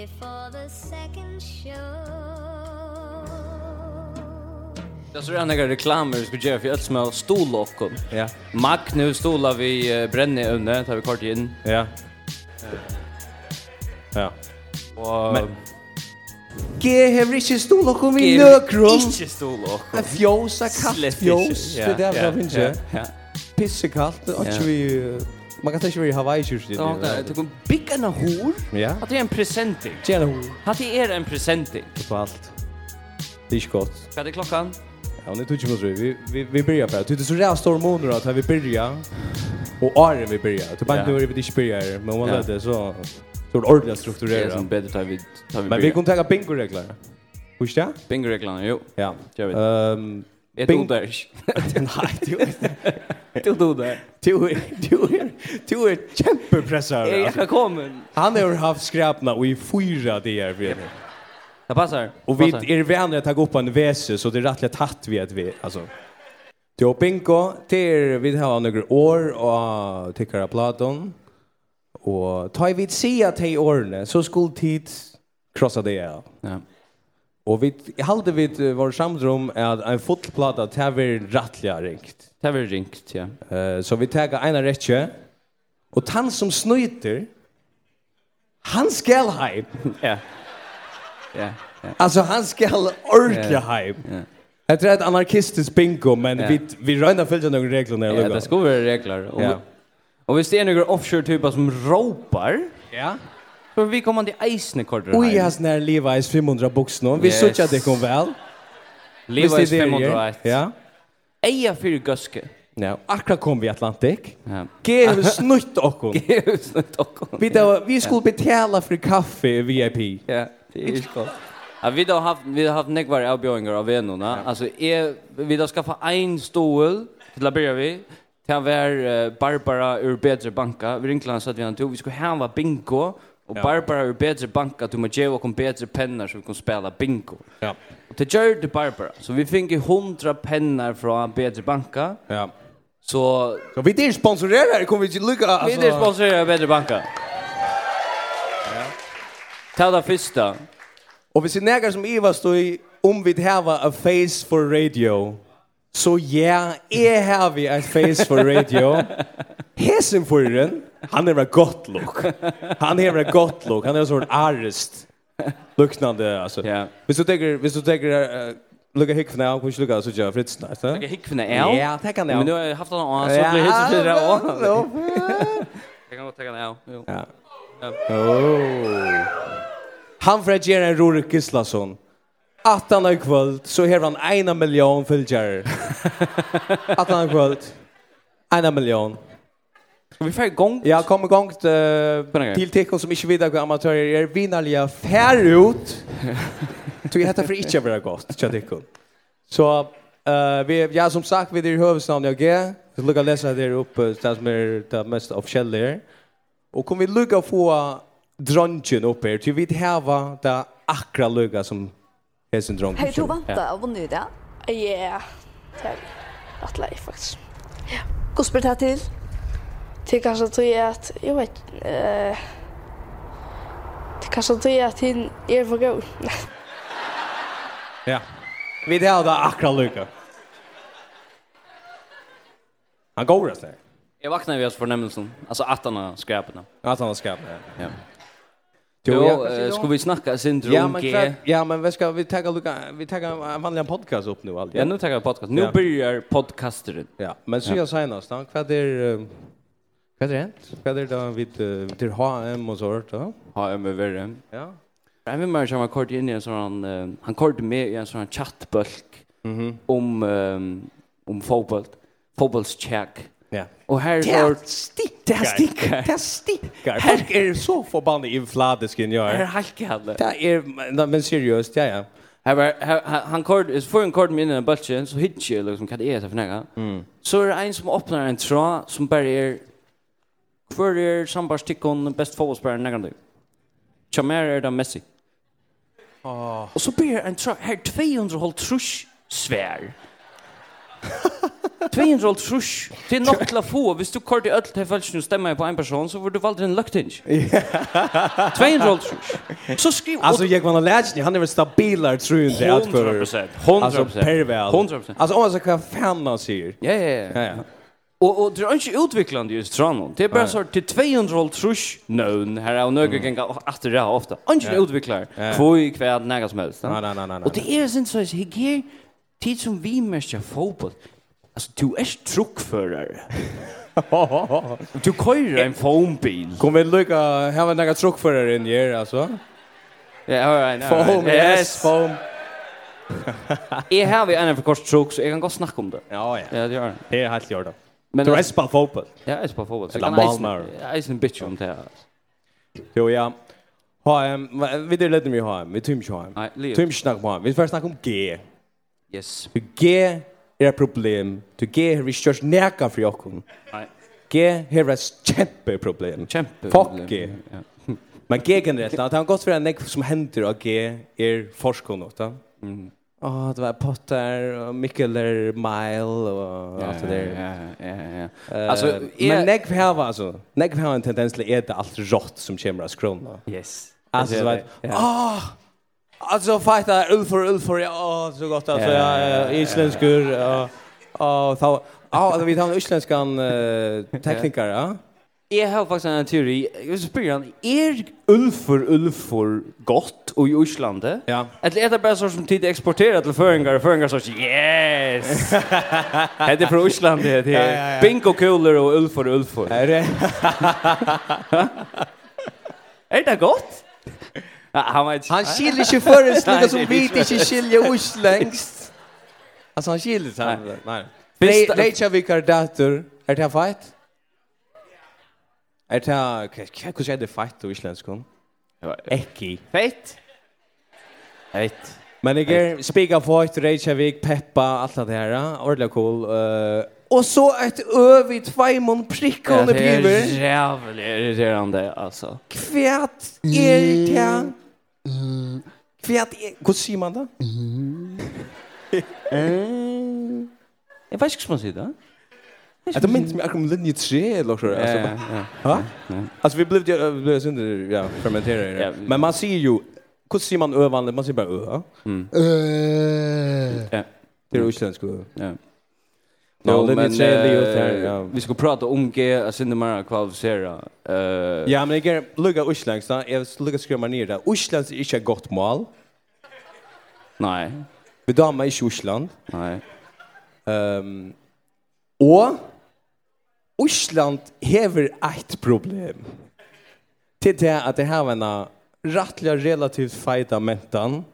before the second show Jag så är några reklamer vi ska göra för att små stolar och. Ja. Magnus stolar vi bränner under tar vi kort in. Ja. Ja. Och Men Ge hever ikke stol og kom i nøkron. Ikke stol og kom. Fjås er kaldt fjås. Det er det jeg finner. Pissekalt. Man kan ta ikke være i Hawaii-kjørstil. Ja, det er en hor. Ja. Att det är en presenting. Tjena är hor. Att det är en presenting. På allt. Det är gott. Vad är klockan? Ja, nu tog vi vi vi vi börjar för. Det är så där stor månader att vi börjar. Och är vi börjar. Det bara nu är vi inte börjar, men vad det så så ordentligt strukturerat. Det är som bättre tar vi tar vi. Men vi kommer ta bingo-regler. Hur ska? Bingo-reglerna, jo. Ja. Jag vet. Ehm, ett undantag. Nej, det är Du då där. Du är du är du är kämpepressare. Jag ska komma. Han har haft skräpna och i fyra det är vi. Det passar. Och vi är vänner att ta upp på en väse så det är rättligt hatt vi att vi alltså. Till Bingo, till vi har några år och tycker att Platon och tar vi se att i åren så skulle tid krossa det. Ja. Ja. Og vi halde vi vår samdrom er at en fotplata täver vi rattliga ringt. Tar vi ringt, ja. Uh, så vi tar ena rettje, og han som snyter, han skal heim. ja. Ja, ja. Alltså han skal ordentligt heim. Ja. Jag tror att anarkistisk bingo, men ja. vi, vi röjna följde några regler när Ja, det skulle vara regler. Och, ja. och vi ser några offshore-typer som ropar. Ja. Så vi kommer till eisne kortet. Oj, has när Levi's 500 bucks. Vi yes. såg att det kom väl. Levi's 500. Ja. Eja för guske. Ja, akra kom vi Atlantic. Ja. Ge snutt och Ge snutt och Vi då vi skulle betala för kaffe VIP. Ja, det är skott. Ja, vi har haft vi har haft några avbjörningar av venorna. Ja. Alltså är vi då ska få en stol till att börja vi. Det var Barbara ur Bedre Banka. Vi ringde så att vi han tog. Vi skulle ha bingo Och ja. Barbara har bedre banka, du måste ge och kom bättre pennar så vi kan spela bingo. Ja. Och det gör det Barbara. Så vi fick 100 pennar från bedre banka. Ja. Så så vi det sponsorerar kommer vi till lucka alltså. Vi det sponsorerar bedre banka. Ja. Ta det första. Och vi ser nägar som Eva står i om vi har här var a face for radio. Så ja, jeg har vi et face for radio. Hesen forren, han er en godt look. Han er en godt look. Han er en sånn arrest. Luknande, altså. Ja. Hvis du tenker, hvis du tenker, Lukka hikkfna, han kunne ikke lukka så gjør Fritz, nei, så? Lukka hikkfna, ja. Ja, tekka han, ja. Men du har haft han, og så blir hittet til det, og. Jeg kan godt tekka han, ja. Ja. Oh. Han får gjøre en Rorik Gislason. Att han har kvöld så har han ena miljon följare. Att han har kvöld. Ena miljon. Ska vi få igång? Ja, kom igång uh, till tecken som inte vet att amatörer är vinnarliga fär ut. Så jag heter för inte vara gott, tja tecken. Så uh, vi, ja, som sagt, vi är i hövdsnamn jag ger. Vi lukar läsa där uppe, det som är det mest officiella här. Och kommer vi lukar få dronjen uppe här, till vi har det akra lukar som Hej syndrom. Hej du vanta av nu där. Ja. Det er rett lei, faktisk. Ja. Hur spelar det till? Till kanskje tror jeg at, jeg vet eh Till kanskje tror jeg at hin er for god. Ja. Vi det har det akra lucka. Han går det. Jag vaknade vi oss förnämmelsen. Alltså att han har skräpen. Att han har skräpen, ja. ja. Jo, eh, ska vi snacka sen drunk. Ja, men klart, ja, men vi ska vi ta Luca, vi tar en vanlig podcast upp nu allt. Ja, nu tar jag podcast. Nu börjar podcasteren. Ja, men så jag senast, han vad är vad är rent. Vad är då vid till HM och så då? va? HM är värre. Ja. Jag vill mer som kort in i en sån han kort med i en sån chattbulk. Mhm. Om om fotboll. Fotbollscheck. Ja. Och här går stickar. Det stickar. Det stickar. Här är så förbannat i in jag. Här halkar det. Det är men seriöst, ja ja. Här var han kort is för en kort minne en bulge så hitch ju liksom kan det är så förnäga. Mm. Så är det en som öppnar en tråd som bara är kvar är sambar stickon bäst fotbollsspelare någon dag. Chamer är det Messi. Åh. Och så blir en tråd här 200 håll trusch svär. 200 trusch. Det är nog till att få. Hvis du kort i öll till fälsen och stämmer på en person så får du valda en lökting. 200 trusch. Så skriv... Alltså jag var nog Han är väl stabilare tror jag inte. 100 för 100%. Alltså perväl. 100%. Alltså om man ska kalla fan man säger. Ja, ja, ja. Och och det är inte utvecklande just Trondheim. Det är bara så till 200 trusch known här är några gånger att det är ofta. Inte utvecklar. Två i kväll några som helst. Nej nej nej nej. Och det är sen så här tid som vi mest fotboll. Alltså du är truckförare. du kör en foambil. Kom vi lucka här var några truckförare in här alltså. Ja, all right. Foam, yes, foam. Jag har vi en för kort truck så jag kan gå snacka om det. Ja, ja. Ja, det gör det. Det är helt gjort det. Men du är på fotboll. Ja, är på fotboll. Så kan jag är en bitch om det här. Jo, ja. HM, vi det lite mer ha. vi tömmer HM. Tömmer snack på HM. Vi får snacka om G. Yes. G er problem. Du G har ikke kjørt neka for jokken. G har et kjempeproblem. Kjempeproblem. Fuck G. Ja. Men G generelt, det har gått for en nek som händer av G er forskånd. Mm. Åh, oh, det var Potter och Mikkel der Mile og alt det der. Ja, ja, ja. ja. Alltså, uh, men nek vi har alltså, nek vi har en tendens til å äta allt rått som kommer av skrona. Yes. Alltså, det var, åh, Alltså fighta ulfur ulfur ja oh, så gott alltså ja, ja, isländskur ja och då ja vi tar en isländskan uh, tekniker ja. Jag har faktiskt en teori. Jag spyr han, är ulfur ulfur gott och i Island? Ja. Eller är det bara så som tid exporterar till föringar och föringar så yes! det är från Island det är. Ja, ja. Bingo kulor och ulfur ulfur. Är det? är det gott? Han var inte... Han skiljer sig för en snubbe som vet inte skiljer oss. Alltså han skiljer sig. Nej. Nej. Reykjavik er dator. är det fight? Är det her... Hvordan er det fight på islandsk? Ekki. Feit? Feit. Men jag er spika fight, Reykjavik, Peppa, allt det här, ordentligt cool. Uh, og så et øvig tveimon prikkende piver. Ja, det er jævlig irriterende, altså. Kvært er det Mm. Kvärt, hur säger man det? Mm. Jag vet inte hur man säger det. Jag det minns mig akkurat linje 3 eller så. Alltså, ja. Alltså vi blev ja, vi blev sönder ja, fermentera. Men man ser ju hur säger man övanligt? Man säger bara ö. Mm. Ja. Det är ju isländska. Ja. No, no men uh, ja. vi ska prata om G att synda mer kvalificera. Eh uh, Ja, men jag lugga Ushlands då. Jag lugga skrämma ner där. Ushlands är inte ett gott mål. Nej. Vi damer ikke Ushland. Nej. Ehm um, og Ushland hever ett problem. Til det att det här en rättliga relativt fejta mentan.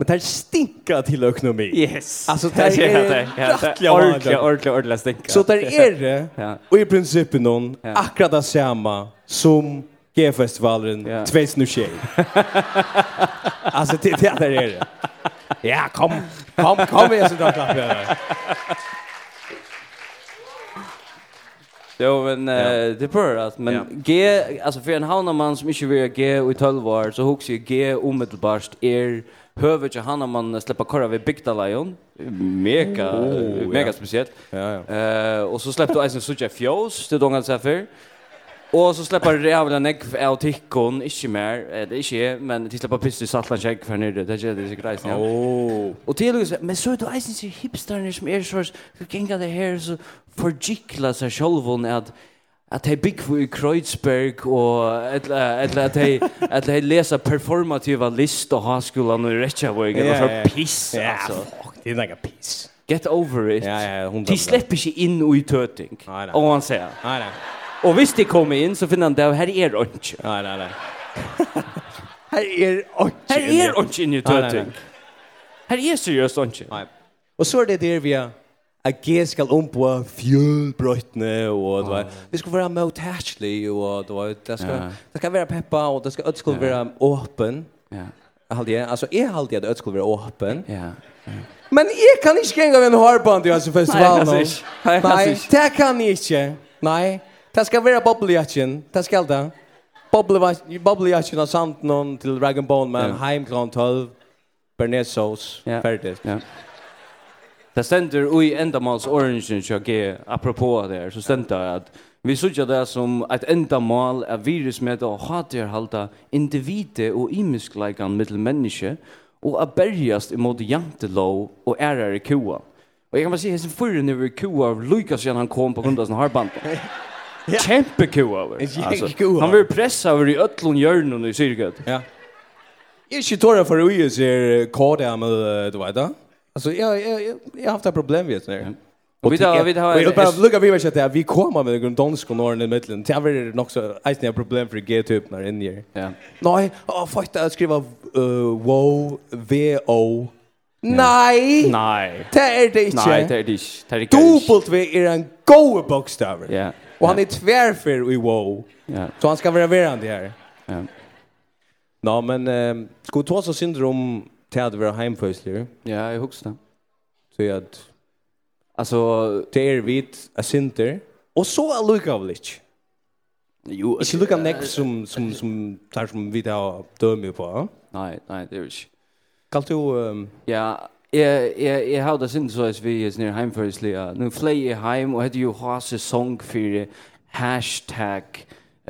Men det stinka til økonomi. Yes. Alltså det här är rattliga vanliga. Ordliga, ordliga, stinka. Så där är det, ja. och i princip någon, ja. akkurat det samma som G-festivalen ja. 2021. alltså det, det där är det. Ja, kom, kom, kom igen så då klappar jag. Jo, men eh, det är att men ja. G, alltså för en havnaman som inte vill G i 12 år så hooks ju G omedelbart är er höver vi han om man släpper korra vid Bigdalion. Mega oh, mega ja. speciellt. Ja ja. Eh och så släppte Eisen Sucha Fjos, det dongan så för. Och så släpper det jävla neck av Tickon, inte mer, det är inte men det släpper piss i Saltland check för nere, det är det så grejs. Oh. Och till och men så då Eisen så hipstern som är så gänga det här så förgickla sig själv att at hei bygg i Kreuzberg og eller etla at hei at hei lesa performativa list og haskolan og Reykjavik og så piss altså. Det er nokka piss. Get over it. Ja, ja, De släpper ikke inn i tøting. Og han sier. Nei, nei. Og hvis de kommer inn, så finner han det, her er det ikke. Nei, nei, nei. her er ikke. Her er ikke inn i tøting. Her er seriøst ikke. Nei. Og så er det der vi er at G skal om på fjølbrøttene, og det var, vi skal være mottachlig, og det var, det skal, det skal være peppa, og det skal, det skal være åpen. Ja. Halde jeg, altså jeg halde jeg at det skal være åpen. Ja. Men jeg kan ikke gjenga med en hårband i hans festival nå. Nei, det kan jeg ikke. Nei, det skal være boblejakken, det skal det. Boblejakken har samt noen til Dragon Bone, men heimklant 12, bearnaisesauce, ferdig. Ja. Det stender i endamals orangen kjøk apropos det så stender det at vi sørger det som et endamal er virus med å haterhalta individet og imiskleikan mittel menneske og a bergast imot jantelov og ærer kua. Og jeg kan bare si hessen fyren over kua av Lukas igjen han kom på grunn av sin harband. Kjempe kua over. Altså, han vil pressa over i ötlun hjørnen i syrket. Ja. Jeg er ikke tåra for å gjøre seg kva med, du vet da? Alltså jag jag jag har haft ett problem vet ni. Och vi då vi har Vi bara lucka vi vet att vi kommer med grunddansk och norr i mitten. Det är nog så ett nytt problem för G typ när in här. Ja. Nej, åh fuck det skriva wow v o Nej. Nej. Det är det inte. Nej, det är det inte. Det er ikke. Dobbelt V är en box där. Ja. Och han är tvärför i wow. Ja. Så han ska vara verande här. Ja. Nå, men eh, skulle ta så syndrom till att vara hemfösler. Ja, jag huxar det. Så att alltså det är vid a center och så är Lukavlich. Jo, jag skulle kan näck som som som tar som vi där dömer på. Nej, nej, det är inte. Kan du ja, jeg, jeg, jeg har det sin så as vi er nær heimførslig. Nå flei jeg heim og hette jo ha sesong for hashtag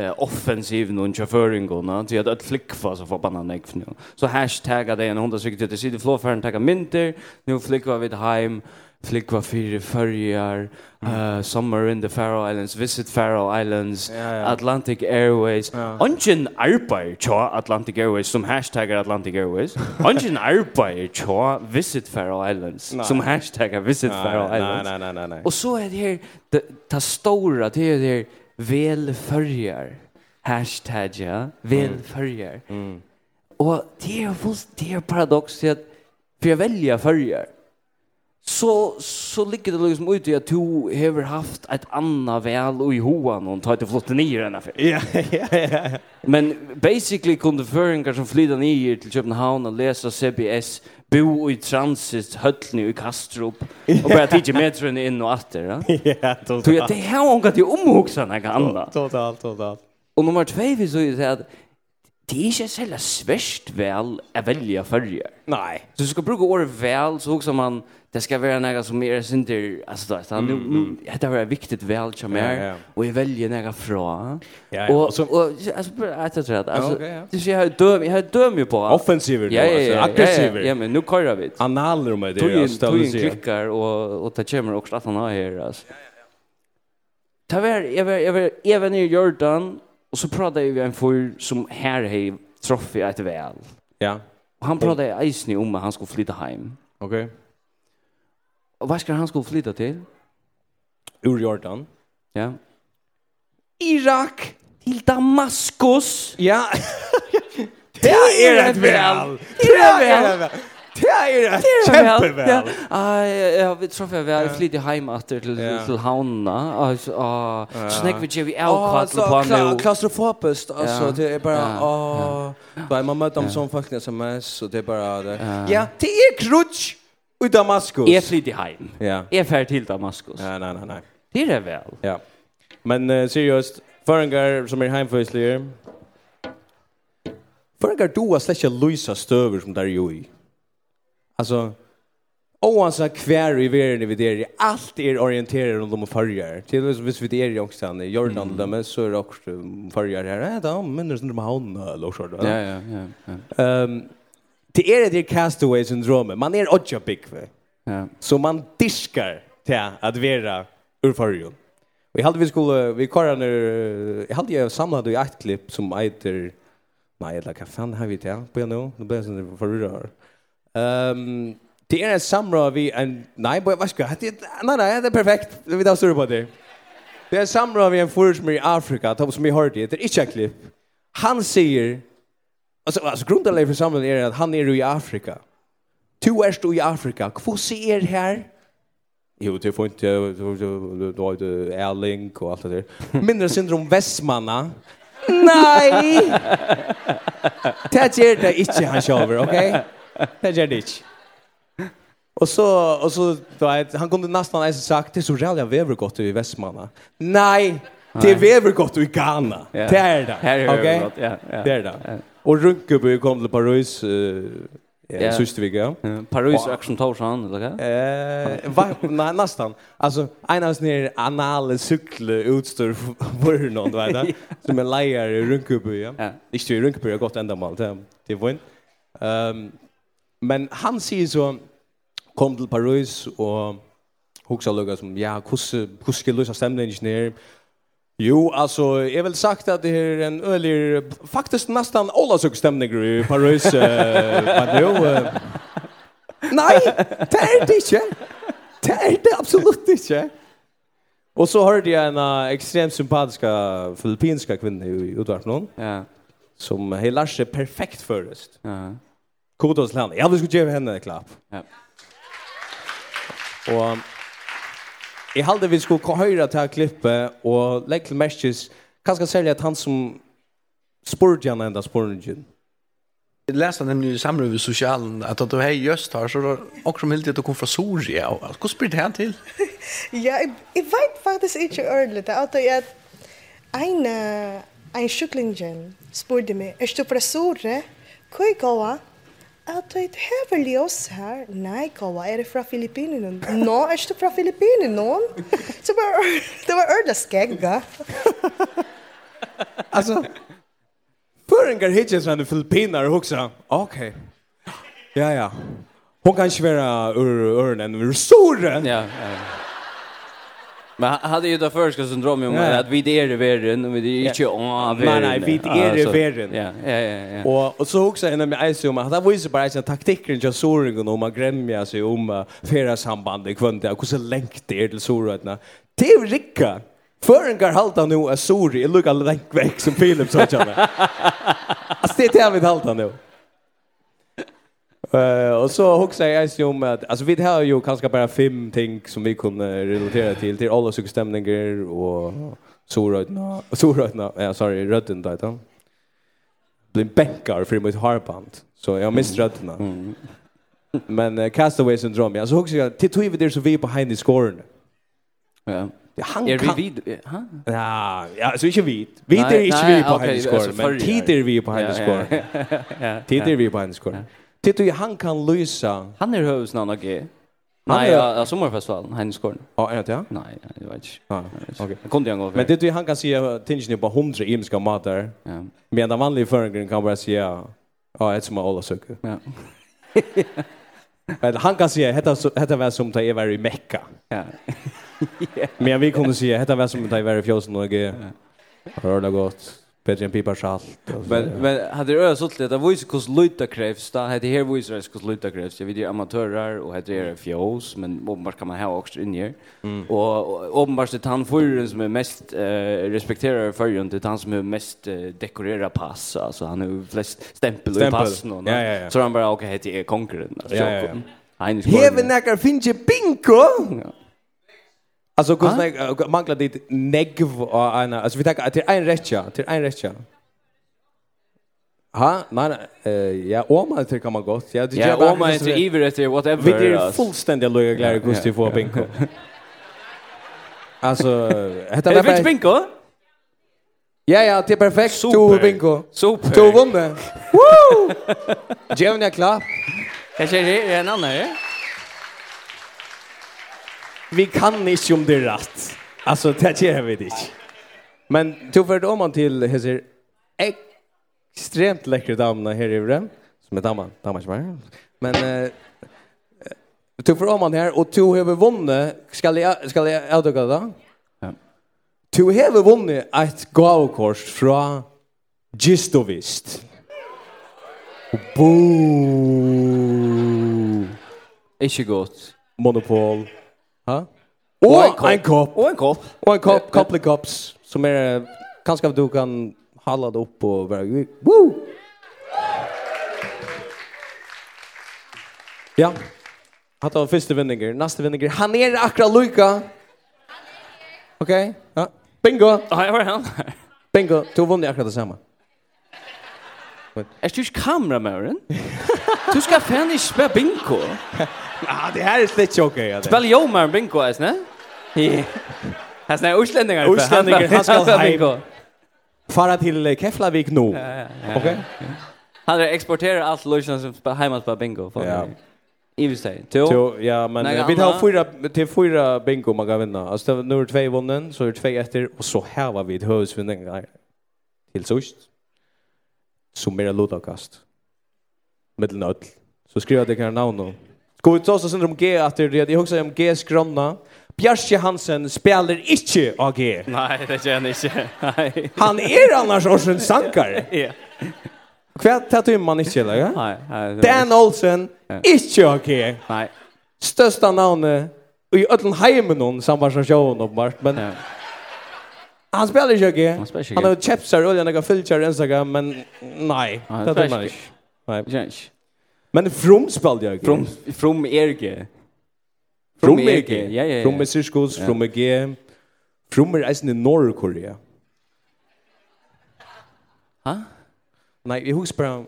eh offensiv någon chaufföringarna till att flick flickva så förbannat nek nu. Så hashtagga det en hundra cykel till sidan flåfärden tagga minter. Nu flickva vid hem, flickva fyra förjar, eh summer in the Faroe Islands, visit Faroe Islands, Atlantic Airways. Ungen Alpay cho Atlantic Airways som hashtaggar Atlantic Airways. Ungen Alpay cho visit Faroe Islands som hashtaggar visit Faroe Islands. Nej nej nej nej nej. Och så är det här det ta stora det är det vel följer hashtagga vel följer. Mm. Och det är fullt det är paradox att för jag väljer följer. Så så ligger det liksom ut i att du har haft ett annat väl och i hoan och inte flott ner den här Ja, ja, ja. Men basically kunde föringar som flyttar ner till Köpenhamn och läsa CBS bo i transit höllni i Kastrup och bara titta metron in och åter va? Ja, totalt. Du det här hon kan ju omhuxa när kan andra. Totalt, totalt. Och nummer två vi så är det att det är inte så svärst väl att välja färger. Nej. Så du ska bruka ordet väl så också man det ska vara något som är synder alltså då så nu nu det är viktigt väl som är och jag väljer några fra. Ja, och så och alltså att det alltså det ser jag döm jag döm ju på. offensiver Ja ja ja. aggressiver. Ja, men nu kör vi. Analer med det jag ställer sig. Du klickar och och det kommer också att han har här alltså. Ta ver jag ver jag ver även i Jordan Och så pratade vi en för som här hej troffe ett väl. Ja. Och han pratade eisni om att han skulle flytta hem. Okej. Och vad ska han skulle flytta till? Ur Jordan. Ja. Irak till Damaskus. Ja. Det är ett väl. Det är väl. Det är kjempeväl. Ja, ja, vi tror jag var flyttig hem åter till till Hauna. Alltså snack vi ju alkohol på nu. Klaustrofobiskt alltså det är bara åh. Bara man möter dem som folk som är så det är bara det. Ja, det är krutch i Damaskus. Är flyttig hem. Ja. Är färd till Damaskus. Nej, nej, nej, nej. Det är det väl. Ja. Men uh, seriöst, Förengar som är hemfödsliga. Förengar du har släcka lysa stöver som där ju i. Alltså oavsett kvar i världen vi där allt är orienterat runt om förjar. Till och med vid er också i Jordan mm. så är det också förjar här. Ja, då minns inte de havna eller så Ja, ja, ja. Ehm um, det är det castaway syndromet. Man är odja big. Ja. Så man diskar till att vara ur förjar. Vi hade vi skulle vi kallar nu jag hade jag samlat i ett klipp som heter Nej, eller vad fan har vi det? På nu, nu blir det sån förrör. Ehm det är en samra vi en nej boy vad ska det nej nej det är perfekt vi tar sura på det. Det är en samra vi en förr i Afrika tar som vi hört det är inte klipp. Han säger alltså alltså grundläggande för samhället är att han är i Afrika. Tu erst i Afrika. Hva ser her? Jo, det får inte då är det Erling och allt det där. Mindre syndrom Västmanna. Nej! Det är det inte han själv, okej? Okay? det gjør det ikke. Och så och så du vet han kunde nästan ens sagt det så jävla vever gott i Västmanna. Nej, det vever gott i Ghana. Det är det. Okej. Ja, ja. Det är det. Och Runkeby kom till Paris eh Ja, sist vi ja. Paris Action Town eller vad? Eh, vad nästan. Alltså en av sina anal cykel utstör för någon vet du. Som en lejare i Runkeby. Ja. Inte i Runkeby har gått ända mal. Det är vinn. Ehm Men han sier så, kom til Paris og hugsa lukka som, ja, hvordan skal løsa stemningen her? Jo, altså, jeg vil sagt at det er en ölig, faktisk nesten alla stemning i Paris, uh, men jo... Uh, nei, det er det ikke! Det er det absolutt ikke! Og så hørte jeg en uh, ekstremt sympatisk filippinska kvinne i utvartnån, ja. som har lært seg perfekt først. Ja. Kodos land. vi skulle ge henne en klapp. Ja. Och jeg halde vi skulle kunna höra till klippet och lägga till märkes. Kanske sälja at han som spurte Spurgeon enda Spurgeon. Jag läste nämligen i samråd vid socialen att att du har just her, så er det då som heldig at du kom fra Soria. Hur spyrt han til? ja, jeg, jeg vet faktisk ikke ordentlig. Det er Att jag en en sjuklingen spurte meg, er du från Soria? Koi goa? at det hever ljøs her. Nei, Kava, er det fra Filippinen? Nå, er det fra Filippinen, nå? Så bare, det var ørda skegga. altså, Pöringar hittar sådana Filippiner också. Okej. Okay. Ja, ja. Hon kan inte vara ur öronen, ur soren. Ja, ja. Men hade ju det förska syndromet om att vi är i världen och vi är inte åh Nej, Nej, vi är i världen. Ja, ja, ja. Och och så också en med ice om att det var ju bara en taktiker just såring och man grämmer sig om fera samband i kvanta och så länkt det till sorötna. Det är rikka. Förengar halta nu är sorg. Det lukar länk väck som Philip sa till mig. Alltså det är det vi halta nu. Eh och så också jag ju om att alltså vi har ju kanske bara fem ting som vi kunde relatera till till alla sjukstämningar och sorötna sorötna ja sorry rötten där då. Blir bänkar för mitt harpant. Så jag missar rötterna. Mm. Men uh, Castaway syndrom. Alltså också jag till tog vi där så vi på behind the score. Ja. Han är vi vid ha? Ja, ja, så inte vid. Vi är inte vi på behind the score, men tid är vi på behind the score. Tid är vi på behind the score. Titt och han kan lysa. Han är hövsnamn och G. Nej, ja, ja, sommarfestivalen, Heinskården. Ja, är det ja? Nej, jag vet inte. Ja, okej. Jag kunde gå Men det du han kan säga tingen på 100 imska matar. Ja. Men den vanliga föringen kan bara säga ja, ett som alla söker. Ja. Men han kan säga hetta hetta var som ta var i Mekka. Ja. Men vi kunde säga hetta var som ta var i Fjosen och G. Hör det gott bättre än piparsalt. Men, men hade det ösat lite, det var ju hos luta krävs. Det hade här visar det hos luta krävs. Jag vet ju amatörer och hade det fjås. Men åbenbart kan man ha också in här. Mm. Och åbenbart det han förrän som är mest eh, respekterar förrän. Det han som är mest eh, dekorera pass. Alltså han har ju flest stämpel, stämpel. i passen. Och, ja, ja, ja. Så han bara, okej, okay, det är konkurrent. Alltså, ja, ja, ja. Hever nekkar finnje bingo? Ja. Alltså hur nej manglar det negv och ena alltså vi tänker till en rättja, till en rättja. Ha, nej, nej. eh ja, om man tycker man gott. Ja, det gör man inte ever efter whatever. Vi är fullständigt lugna glada kus till få bingo. Alltså, heter det bara... bingo? Ja, ja, det är perfekt. Super. Du bingo. Super. Du vunnit. Woo! Gevna klapp. Kanske det är en annan, ja? vi kan inte om det är rätt. Alltså, det gör vi inte. Men tog för om man till heter extremt läckra damerna här i Vrem. Som är damer, damer som är. Men eh, tog för om man här och tog har vunne. Ska jag, ska jag avduka det? Ja. Tog har vunne ett gavkors från Gistovist. Boom! Ikke godt. Monopol. Ja. Och en kopp. Och en kopp. Och en kopp, couple cups som är kanske du kan halla det upp och vara woo. Ja. Hatt av första vinninger. Nästa vinninger. Han är akra Luka. Okej. Ja. Bingo. Ja, jag var han. Bingo. Du vann akra det samma. Är du ikke kameramøren? Du ska fan ikke spille bingo. Ja, det här är slett okej. Okay, Spel jo mer bingo, är det? Ja. Han är utlänningar. Utlänningar, han ska bingo. Fara till Keflavik nu. Ja, ja, ja. Okej? Han exporterar allt lösen som hemma på bingo. Ja. I Ivis dig. Jo, ja, men vi har fyra till fyra bingo man kan vinna. Alltså nu är det två vunnen, så är det två efter och så här var vi ett hövsvinningar. Till sist. Som mera lodavkast. Mittelnödl. Så skriver jag det kan namn nu. Gå ut oss og synder om G at det er det. Jeg husker om G's grønna. Bjarke Hansen spelar inte AG. Nej, det gör han inte. Nej. Han är annars Orsen Sankar. Ja. Kvärt tar man inte eller? Nej, nej. Dan Olsen inte AG. Nej. Största navnet i öllen heimen hon samvars som showen uppenbart, men ja. Han spelar inte AG. Han spelar inte. Han har chepsar och några filter Instagram men nej, det är inte. Nej. Nej. Men from spelade jag. From from erge. From erge. Ja ja. From Siskos, from erge. From er eisen i Norrkorea. Ha? Nei, jeg husker bare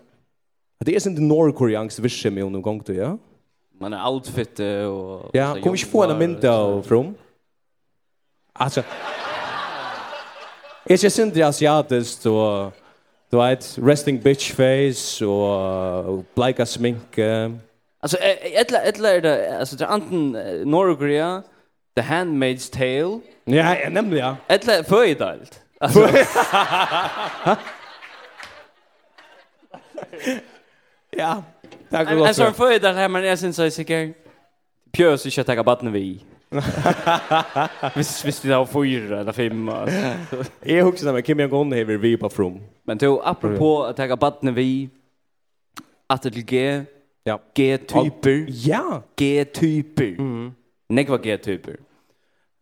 det er sånn det norrkoreansk visse med noen gang til, ja? Man er outfit og... Ja, kom ikke få en mynd av From? Altså... Jeg synes det er asiatisk og... Du vet, resting bitch face og bleika uh, Alltså ett ett är det alltså det anten Norgria The Handmaid's Tale. Ja, jag nämnde ja. Ett fördelt. Alltså. Ja. Tack så mycket. Alltså fördelt här men jag syns så säker. Pjörs jag tar batten vi. Visst visst det har fyra eller fem. Jag huxar när Kim jag går ner vi på from. Men då apropå att ta batten vi att det G ja G-typer. Ja, G-typer. Mm. Nekva G-typer.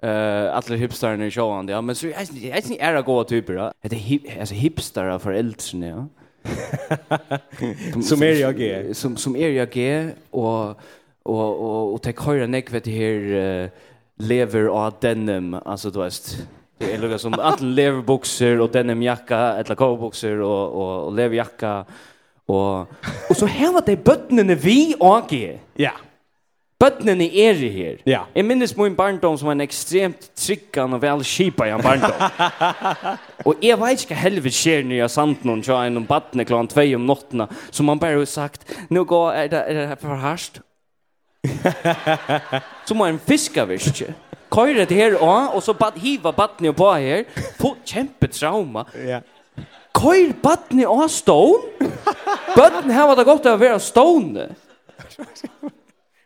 Eh alla hipsterne i showen ja men så jag jag syns är det goda typer ja. Det är alltså hipstare för äldre ja. som är jag G. Som som är jag G och och och och tek höra neck vet det här lever och denim alltså du vet det är lugga som att lever boxer och denim jacka eller cowboxer och och, och lever jacka och och så här var det bötnen vi och ja Böttnen är det här. Ja. Jag minns min barndom som en extremt tryggende och väl kjipa i en barndom. och jag vet inte helvete sker när jag sant någon til en om battene 2 om natten som man bara har sagt, nu går är det, är det för harst, Som en fiskavirke. Køyre det her og, og så bad, hiva badne på her. Få kjempe trauma. Ja. Køyre badne og stone. Bøtten her var det godt å være stone.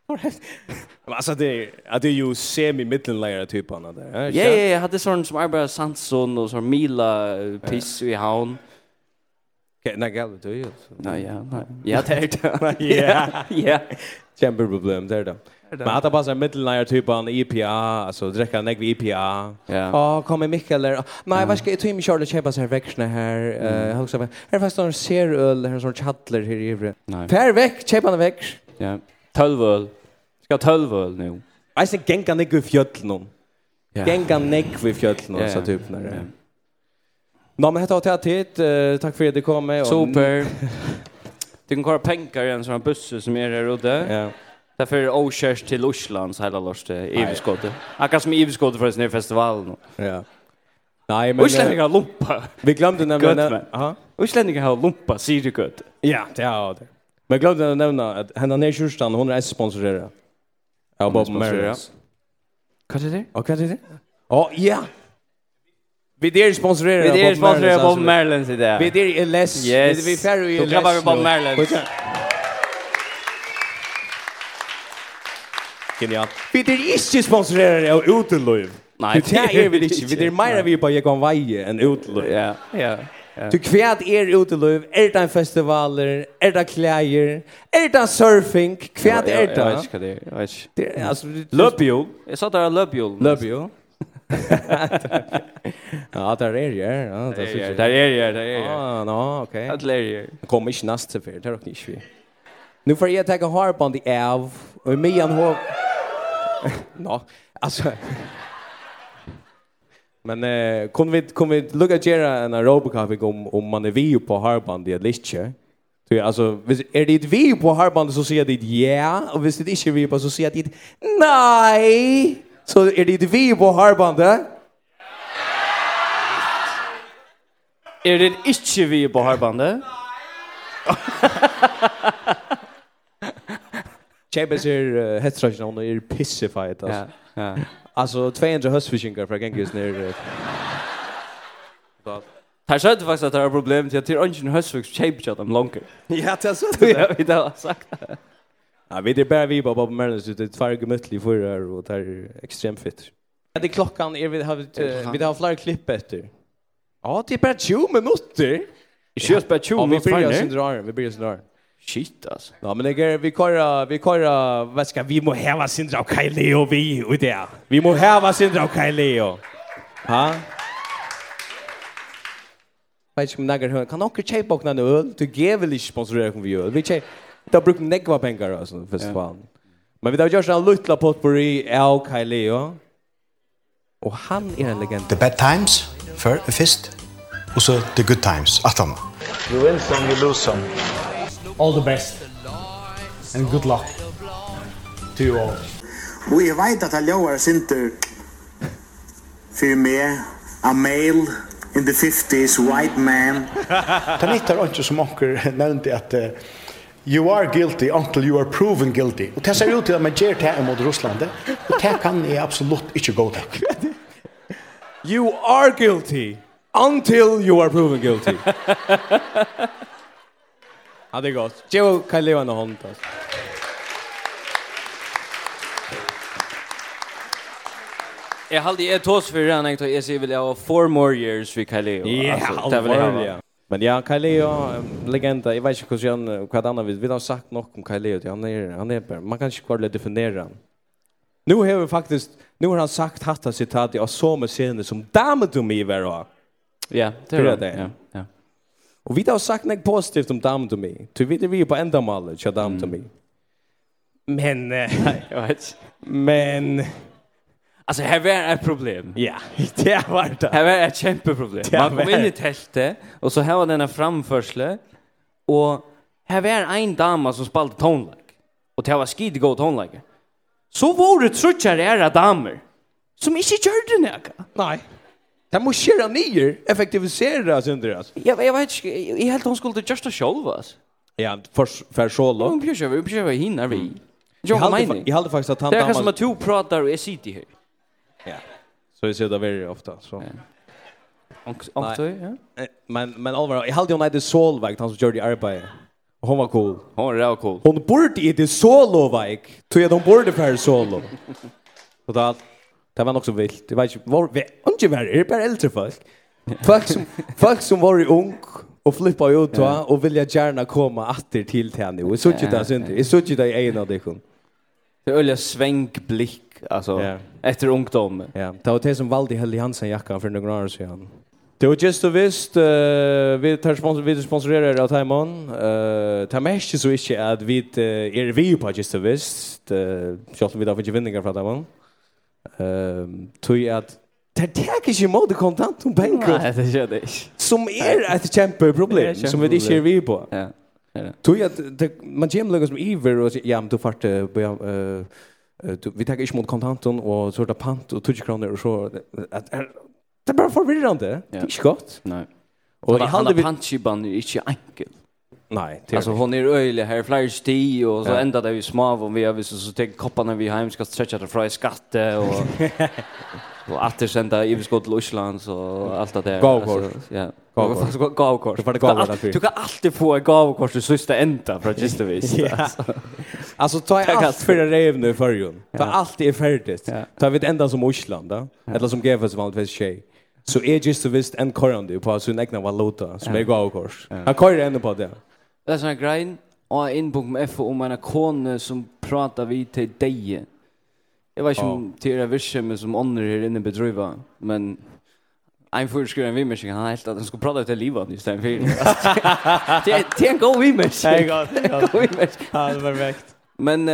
Men alltså det är det ju semi mittenlayer typ av det. Ja, ja, jag hade sån som Arbara Sandsson och sån Mila piss i havn. Okej, nej, galet du ju. Nej, ja, nej. Ja, det är det. Ja, ja. Kjempeproblem, det er det. Men att det passar mittelnära typ av IPA, alltså dricka en vi IPA. Ja. Åh, kommer Mikael där. Nej, vad ska jag ta in mig Charlie köpa så här växna här. Jag också bara, här fast någon ser öl, här sån chattler här i övre. Nej. Per väck, köpa en väck. Ja. Tölv öl. Ska tölv öl nu. Jag ska gänga nägg i fjöll någon. Gänga nägg i fjöll någon, så typ när det. Nå, men detta har jag tid. Tack för att du kom med. Super. Du kan köra pengar i en sån här buss som är där ute. Ja. Därför är det okärs till Oslands så hela lörst i Iveskåte. Akkurat som Ivskåte förresten är festivalen. Ja. Nej, men... Uslänningar har lumpa. Vi glömde nämna... Gött, men. Oslänningar har lumpa, säger du gött. Ja, det har det. Men glömde nämna att henne ner i Kyrstan, hon är sponsorerad. Ja, Bob Marys. Vad är det? Och vad är det? Ja, ja. Vi är sponsorerade Vi är sponsorerade av Bob Marlins idé. Vi är i LS. Yes. Vi är färre i LS. Då grabbar vi Bob Marlins. Genialt. Vi är inte sponsorerade av Utelöv. Nej, det är vi inte. Vi är mer vi på Jekon Vaje än Utelöv. Ja, ja. Du kvad er Utelöv, er det en festivaler, er det klæger, er det surfing, kvad er det? Jeg vet ikke hva det er, jeg vet ikke. Løpjul, jeg sa det er løpjul. Løpjul. Ja, där är det. Ja, där är det. Där är det, där är det. Ja, no, okej. Okay. Där är jag. Jag kommer inte nästa till för, det är inte vi. Nu får jag ta harp on the av och mig en hår. Nå, alltså. Men eh kom vi kom vi lugga gera en aerobic vi om om man är vi på harpan det lite. Så alltså är det vi på harpan så säger det ja och visst det inte vi på så säger det nej. Så är det vi på harpan det? Er det ikke vi på harbandet? Chambers er hetstrøkken og er pissefeit, altså. Ja, ja. Altså, 200 høstfiskingar fra Genghis nere. Tar sa det faktiskt att det är problem till att det är ingen höstfisks shape chat om långt. Ja, det är så Ja, vi har inte sagt. Ja, vi det bara vi på Bob Merlins det är två gemütlig för och det är extremt fitt. Ja, det klockan är vi har vi har flera klipp efter. Ja, det är bara 20 minuter. Det körs bara 20 minutter. Ja, vi börjar syndrar, vi börjar syndrar. Shit alltså. Ja, men det är vi kör vi kör vad ska vi må häva syndrar och Kyleo vi och det. Vi må häva syndrar och Kyleo. Ha? Vet inte om nægger hör, kan dere köpa och någon öl? Du ger väl inte sponsorera om vi öl? Vi köper, det har brukt negva pengar alltså, festivalen. Men vi har gjort en luttla potpourri av Kaileo. Og han er en legend. The Bad Times, for, først, og så The Good Times, atan. You win some, you lose some. All the best. And good luck to you all. Og jeg vet at jeg lover sinter for meg, a male in the 50s, white man. Det nyttar ikke som onker nevnte at you are guilty until you are proven guilty. Og det ser ut til at man gjør det her mot Russland. Og det kan jeg absolutt ikke gå takk. You are guilty until you are proven guilty. Ja, det gott. godt. Geo kan leva en hånd. Jag hade ett tås för han, jag sier vel jeg ha four more years för Kaleo. Ja, alvorlig. Men ja, Kaleo, legenda, Jag vet ikke hvordan hva annet vil. Vi har sagt nok om Kaleo, han är han är bara, man kan inte kvar definiera han. Nu har vi faktiskt Nu har han sagt hatta citat jag så med scenen som damen du mig var. Ja, det är det. Ja, ja. Och vi har sagt något positivt om damen du mig. Du vet vi på ändamålet, mal, jag damen du mig. Men nej, jag vet. Men Alltså här var ett problem. Ja, det var det. Här var ett kämpeproblem. Man kom in i tältet och så här var denna framförsle och här var en dama som spelade tonlag. Och det var skitgod tonlag så var det trutjar era damer som inte gjorde något. Nej. Det måste göra nyer, effektivisera synder deras. Jag jag vet inte, jag helt hon skulle just själva. Ja, för för så långt. Hon bjöd över, bjöd över hinner vi. Jag menar. Jag hade faktiskt att han Det är som att du pratar och är sitter i här. Ja. Så jag ser det väldigt ofta så. Och och ja. Men men allvar, jag hade ju inte Solveig han som gjorde arbetet. Hon var cool. Hon var cool. Hon borde i det solo vik. Tog jag de borde för solo. Och då det var nog så vilt. Det var inte var vi inte var det bara äldre folk. Folk som folk som var i ung och flippa ut va och vilja gärna komma åter till till henne. Och så tyckte jag synd. Jag så tyckte i en av det kom. Det ölja svänkblick alltså efter ungdom. Ja, det var det som valde Helly Hansen jackan för några år sedan. Det var just och visst, uh, vi tar sponsor, vi sponsorerar av Taimon. Uh, det är mest så inte att vi uh, är vi på just och visst. Uh, Kjallt vi där för vinningar från Taimon. Uh, tog jag att Det tek inte imot kontant om pengar. Nej, det gör det inte. Som är er et kjempeproblem, som vi inte är vi på. Ja. Tog det, man kommer lukket som iver och sier, ja, men du fart, vi tar inte imot kontanten och så er det pant och 20 kronor och så. Det er bare forvirrande. Ja. Det er ikke godt. Nei. Og han har punchiban er ikke enkel. Nei, det alltså hon är öjlig här flyger sti och så ja. ända där vi smav och vi har visst så tar kopparna vi hem ska stretcha det från skatte och och att det sända i skott Island och allt det där. Alltså, ja. Gavkors. Gavkors. Det var det gavkors. Du kan alltid få en gavkors i sista ända för att just det visst. Alltså ta jag allt för det rev i förrjun. Ta allt är färdigt. Ta vid ända som Osland. Eller som Gefes vanligtvis tjej. Så är just visst en korande på sin egna valuta som är gav kors. Han kör ändå på det. Det är sån här grejen och en bok med F om en kone som pratar vid till dig. Jag vet inte om det är virke som andra här inne bedriva, men en förskriver en vimmersing, han har helt att han skulle prata ut det livet just den filmen. Det är en god vimmersing. Det är en god vimmersing. Ja, det är perfekt. Men,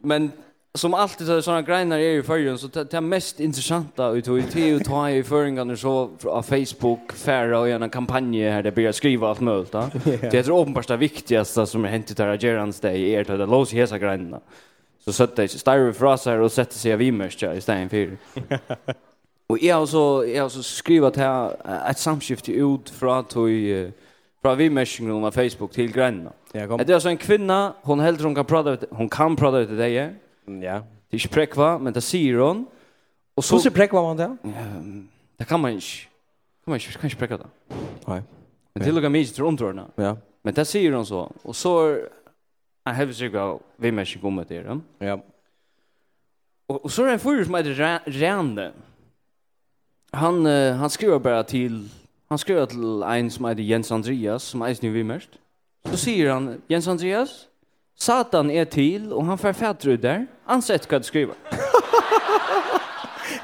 men som alltid så såna grejer är i förrjun så det mest intressanta ut och det och ta i förringarna så av Facebook färra och en kampanj här där börjar skriva allt möjligt va. Det är det uppenbart det viktigaste som har hänt där Gerans Day är det att låsa hesa grejerna. Så sätter sig styr för oss här och sätter sig vi mörska i stället för. Och jag har så jag har så skrivit här ett samskifte ut från att fra vi av Facebook till kom. Det är så en kvinna, hon heldur hon kan prata hon kan prata til deg. Ja. Det er ikke prekva, men det sier hun. Og så... Hvordan prekva man det? Det kan man ikke. Kan man ikke, kan ikke prekva det. Nei. Men det og mye til omtårene. Ja. Men det sier hun så. Og så er en helvete sikker vi med ikke gommet til dem. Ja. Og, og så er det en fyrer som heter Rene. Han, uh, han skriver bare til... Han skriver til en som heter Jens Andreas, som er snill vi mest. Så sier han, Jens Andreas, Satan är till och han författar där. Han sett hva du skriva.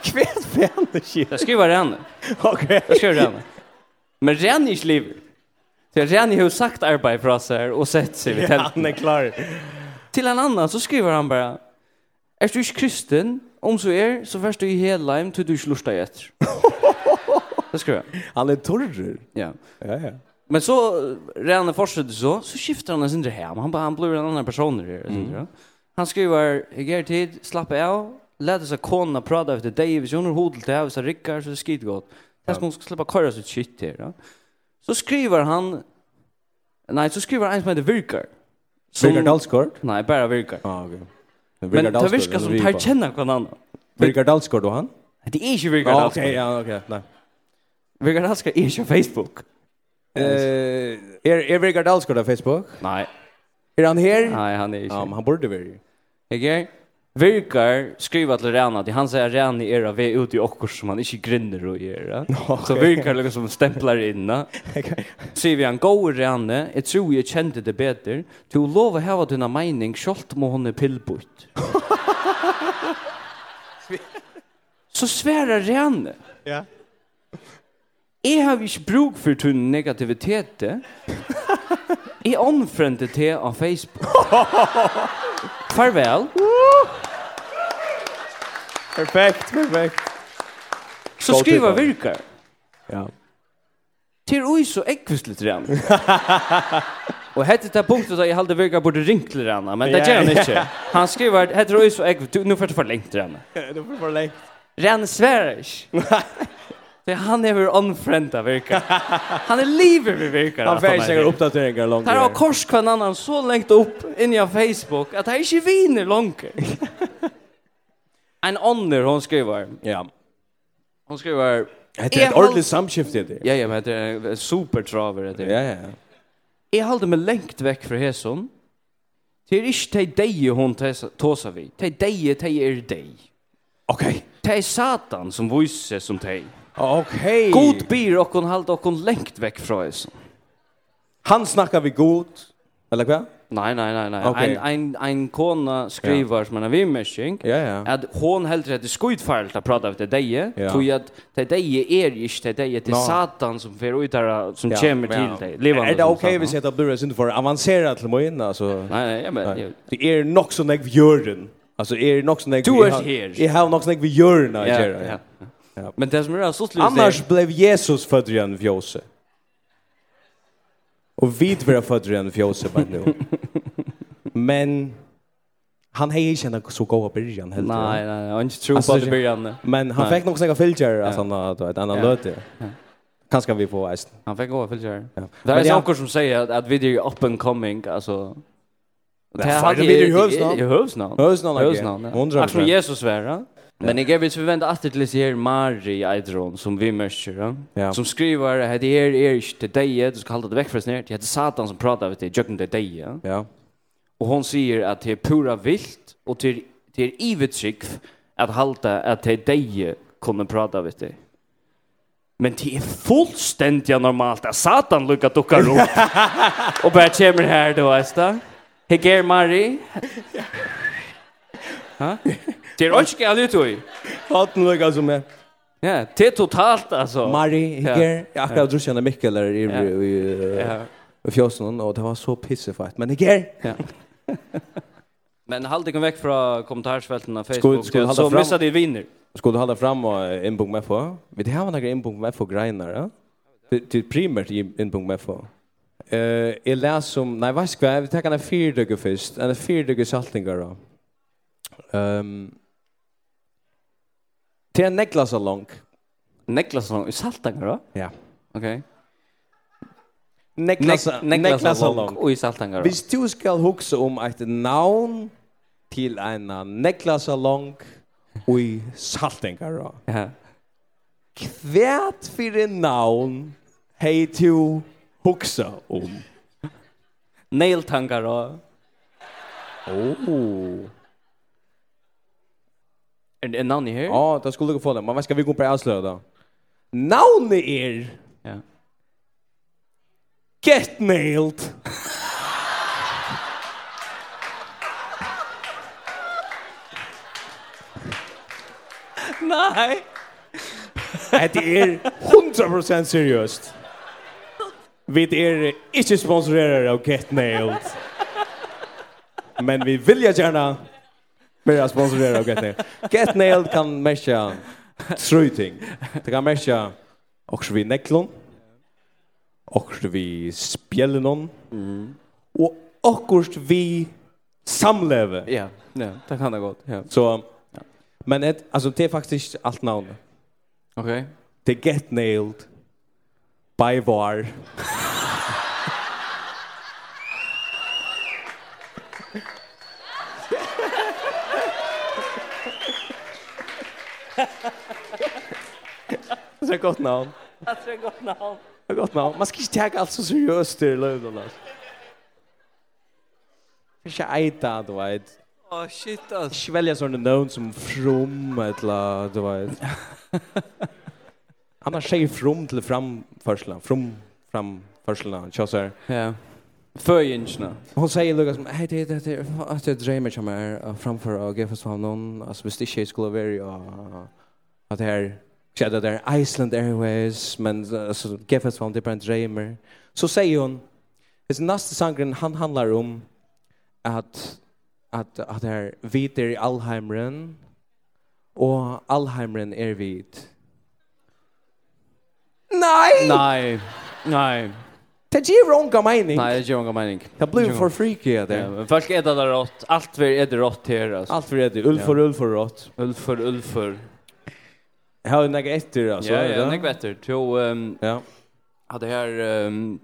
Kvet fan det shit. Jag skriver den. Okej. Jag skriver den. Men Ren i liv. Så jag Ren har sagt arbeid fra seg, og och sett sig vid. Ja, han är klar. Till en annan så skriver han bara Är du ikke kristen? Om så är, så først du i Hedheim till du inte lustar etter. Det skriver han. Han är torr. Ja. Ja, ja. Men så redan när fortsätter så så skiftar han sin hem. Han bara han blir en annan person där mm. Han skriver i ger tid slappa av. Lät oss kona prata efter dig vi under hodel till så rycker så skit gott. Det ska ska släppa köra sitt shit där. Ja. Så skriver han Nej, så skriver han med det virkar. Virkar Dalsgård? Nej, bara virkar. Ah, okay. Men det virkar som tar känna någon annan. Virkar Dalsgård och han? Det är inte virkar Dalsgård. Okej, ja, okej. Nej. Virkar Dalsgård är ju Facebook. Eh, är är Vegard Dalsgård på Facebook? Nej. Är han här? Nej, han är inte. Ja, men han borde vara. Okej. Virkar skriva till Rena till han säger Rena är av ut i okkor som han inte grinner och era. Så Virkar liksom som stämplar inna. Ser vi han gå Rena, jag tror jag kände det bättre. Du lova här att dina mening skolt må hon är pillbort. Så svärar Rena. Ja. Jeg har ikke bruk for tunn negativitet. Jeg omfrente til av Facebook. Farvel. Perfekt, perfekt. Så skriva virkar. Ja. Til oi så ekvist litt rann. Og hette det punktet da jeg halde virkar borde ringt til rann, men det gjør han ikke. Han skriver, hette oi så ekvist, nu får du for lengt rann. Ja, nu får du for lengt. Rann ikke. Nei. Det han är hur unfrienda verkar. Han är livet vi verkar. Han får sig uppdateringar långt. Här har kors kvar annan så längt upp in i Facebook att han inte vinner långt. en ånder hon skriver. Ja. Hon skriver Det är ett ordentligt samskifte det. Ja, ja, men det är supertraver det. Ja, ja. Jag håller mig längt veck från Heson. Det är inte till dig hon tåsar vi. Till dig, till er dig. Okej. Okay. Det är Satan som visar som dig. Okej. Okay. God bir och hon halt och hon längt veck från oss. Han snackar vi god eller vad? Nej nej nej nej. Okay. En en en kona skriver yeah. som en vimmering. Ja ja. Att hon helt rätt skojfält att prata efter dig. Ja. Tror jag att det dig är ju inte det är till satan som för ut där som kommer till dig. Leva. Är det okej vi sätter burar inte för avancerat till mig alltså. Nej nej men det är nog så näck vi gör den. Alltså är det nog så näck. Du är här. Jag har nog så näck vi gör den. Ja ja. Ja, men det som är så slut Annars blev Jesus född i en fjose. Och vid var född i en fjose bara nu. men han hej inte en så goda början helt. Nej, nej, han inte tror på det början. Men han fick nog snäga filter att han då ett annat löte. Kanske vi får eisen. Han fick goda filter. Ja. Det är saker som säger att vi är up and coming alltså Det här hade vi i hövsnamn. I hövsnamn. Hövsnamn. Hövsnamn. Hövsnamn. Hövsnamn. Hövsnamn. Hövsnamn. Hövsnamn. Hövsnamn. Hövsnamn. Hövsnamn. Men jag vill vi vända att till sig Mari Aidron som vi mörker. Ja? Som skriver att det är er inte dig, du ska hålla det väck från snart. Det är Satan som pratar med dig, jöken det dig. Ja? ja. Och hon säger att det är pura vilt och till till ivetskick att hålla att det dig kommer prata med dig. Men det är fullständigt normalt att Satan lukar duckar upp. och bara kommer här då, Esta. Hej Mari. Ha? Det är inte galet då. Hat nu jag som är. Ja, det är totalt alltså. Mari Higer, jag har drömt om Mikael där i i i fjärsen och det var så pissefett. Men Higer. Ja. Men håll dig väck från kommentarsfälten på Facebook. Så missar du vinner. Skulle du hålla fram och inbok med på? Vi det har några inbok med på grejer, ja? Det primärt inbok med på. Eh, jag läser som, nej vad ska jag, vi tar en fyrdöge först, en fyrdöge saltingar då. Um, det er en neglasalong. Neglasalong? I Saltanger då? Ja. Ok. Neglasalong i Saltanger da. Hvis du skal huske om et navn til en neglasalong i Saltanger da. Ja. Hvert for navn hei du huske om? Nailtanger da. Oh. Är det namn här? Ja, det skulle du få det. Men vad ska vi gå på avslöja då? Navnet er... Ja. Get nailed. Nej. Det er 100% seriøst. Vi er ikke sponsorerade av Get Nailed. Men vi vill gärna Mer sponsorer av Get Nailed. Get Nailed kan mesja truting. Det kan mesja också vid necklon. Också vi spjällen. Mm. Och också vi samleve. Ja, ja, det kan det gott. Ja. Så men ett alltså det är faktiskt allt namn. Okej. Okay. Det Get Nailed. By var. är gott namn. Att det är gott namn. Det är gott namn. Man ska inte ta allt så seriöst till Det alltså. Fische eita, du vet. Oh shit, alltså. Ikke velja sånne navn Namen som From, eller, du vet. Annars säger From till framførselen, From, framförslan, tjossar. Ja. Föjingarna. Hon säger Lucas, hej det det det att jag drömmer som är framför och ge för någon alltså visst det skulle vara att det här Så det där Iceland Airways men alltså Gefferts från different dreamer. Så säger hon Hvis neste sangren han handlar om at at at er viter i Alheimren og Alheimren er vit. Nei! Nei. Nei. Det gir ronga mening. Nei, det gir ronga mening. Det blir for freaky av det. Ja, folk er det rått. Alt vi er det rått her. Altså. Alt vi er det. Ulf for, ulf for rått. Ulf for, ulf for har några efter alltså. Ja, ja, några efter. Jo, um, ja. Hade här Um,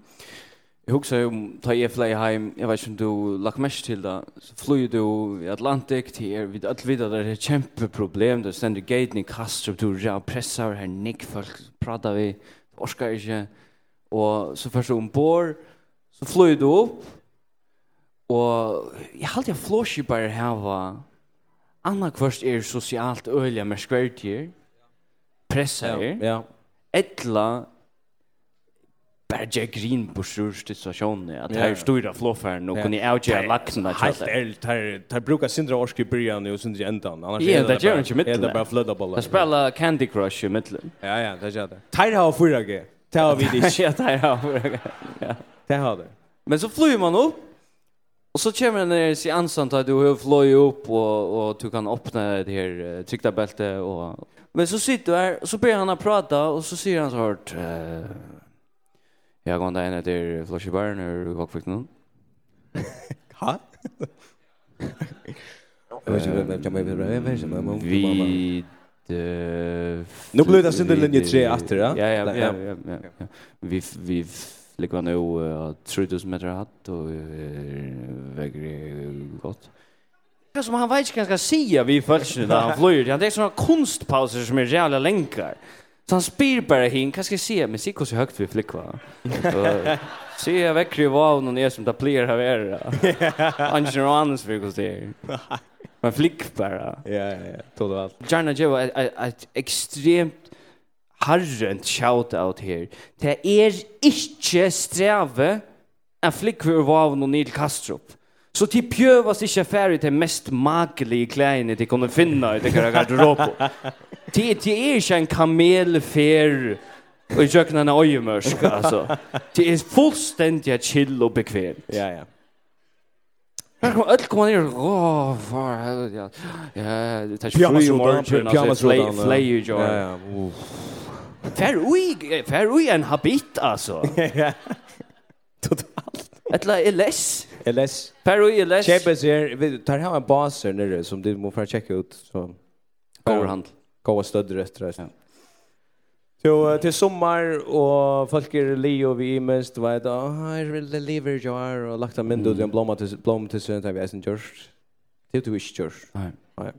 Jag husker om ta jag flyg hem, jag vet inte du lagt mest till det. Så flyg du i Atlantik till er, vid allt vidare, det är ett kämpeproblem. Du ständer gaten i Kastrup, du ja, pressar här nick, folk pratar vi, orskar inte. Och så först ombord, så flyg du upp. og jeg halte jeg flåskipar här var. Anna kvörst är socialt öliga med skvärtier pressa er. Ja. Etla bara jag grin på sjur situationen att här står det flåfärden och kunde jag ju laxna till. Helt helt här här brukar syndra orski början och syndra ändan. Annars är det gör inte mitt. Det är bara flöda bollar. Det spelar Candy Crush i mitten. Ja ja, det gör det. Tar har fyra g. har vi det Ja, det har fyra g. Ja. Det har det. Men så flyr man upp Och så kommer den ner sig ansant att du har flöjt upp och, och du kan öppna det här tryckta bältet och Men så sitter du här och så börjar han att prata och så säger han så hårt eh jag går där inne till Flashy Barn och vad fick någon? Ha? Vi Nu blir det synd linje tre efter, ja? Ja, ja, ja, ja. ja. Vi vi ligger nu uh, 3000 meter hatt och väger gott. Det som han vet inte vad han ska säga vid följsen när han flyr. Han är sådana konstpauser som är jävla länkar. Så han spyr bara hin. Vad ska jag säga? Men se hur högt vi flick va? Se jag väcker ju av någon er som tar player här är. Angen och Anders vill det se. Men flick bara. Ja, ja, ja. Tog det allt. Jarna Jevo är ett extremt harrent shout-out her. Det er ikke streve en flikk vi var av noen Neil Kastrup. Så de pjøvast ikke ferdig til mest magelige klærne de kunne finne i det garderobo. De, de er ikke en kamelfer og i kjøkkenen er øyemørsk, altså. Det er fullstendig chill og bekvemt. Ja, ja. Her kommer öll kommer ner. Åh, far. Ja, ja. Det tar fri morgon. Pyjamasrodan. Flay, Ja, ja. Fär ui, fär ui en habit, alltså. Ja, ja. Totalt. Ett la LS. Eles. Peru Eles. Chebes är vi tar hem en baser nere som du måste checka ut så Overhand. Gå och stöd rätt rätt. Så till sommar och folk är Leo och vi mest vet ah I really live you jar och lagt en mindre mm. en blomma till blom till sen vi är sen just. Det du wish just. Nej. Nej.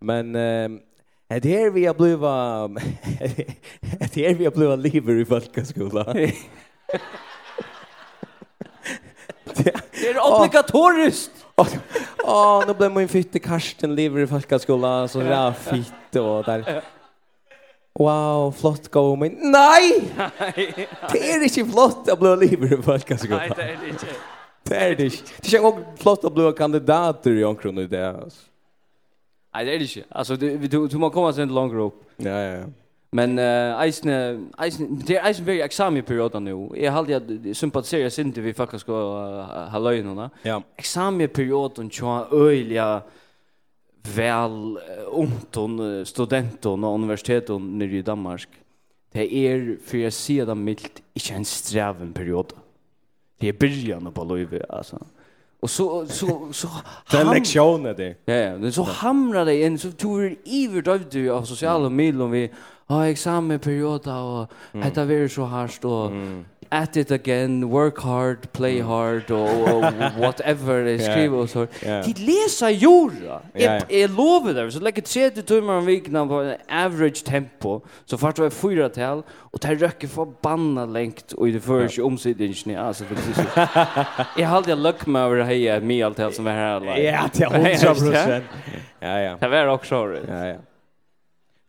Men ehm Det här vi har blivit Det här vi har blivit liv i folkskolan. Det är obligatoriskt. Ja, nu blev min fitte Karsten lever i folkskola så där fitt och där. Wow, flott gå men nej. Det är inte flott att bli lever i folkskola. Nej, det är det inte. Det är det inte. Det är inte flott att bli kandidat i omkring det. Nej, det är det inte. Alltså du du du måste komma sen långt upp. Ja, ja, ja. Men uh, eisne, eisne, det er eisne veri eksamiperioden nu. Jeg halde jeg sympatiserer sinti vi faktisk skal ha løgnene. Ja. Eksamiperioden tjå øyla vel omton studenten og universiteten nere i Danmark. Det er, for jeg sier det mildt, ikke en streven periode. Det er början på løyve, altså. Och så så så den lektionen det. Ja, ja, så hamrar det in så tror iver av du av sociala medier vi ha examen period och mm. detta blir så harst och mm. at it again work hard play hard och whatever det skriver och så. De läser jorda. Jag lovar det så lägger tre till timmar om veckan på average tempo så fart var fyra tal och det röcker förbannat längt och i det första omsidningen alltså det precis. Jag hade jag luck med över heja med allt som var här alla. Ja, till 100%. Ja ja. Det var också. Ja ja.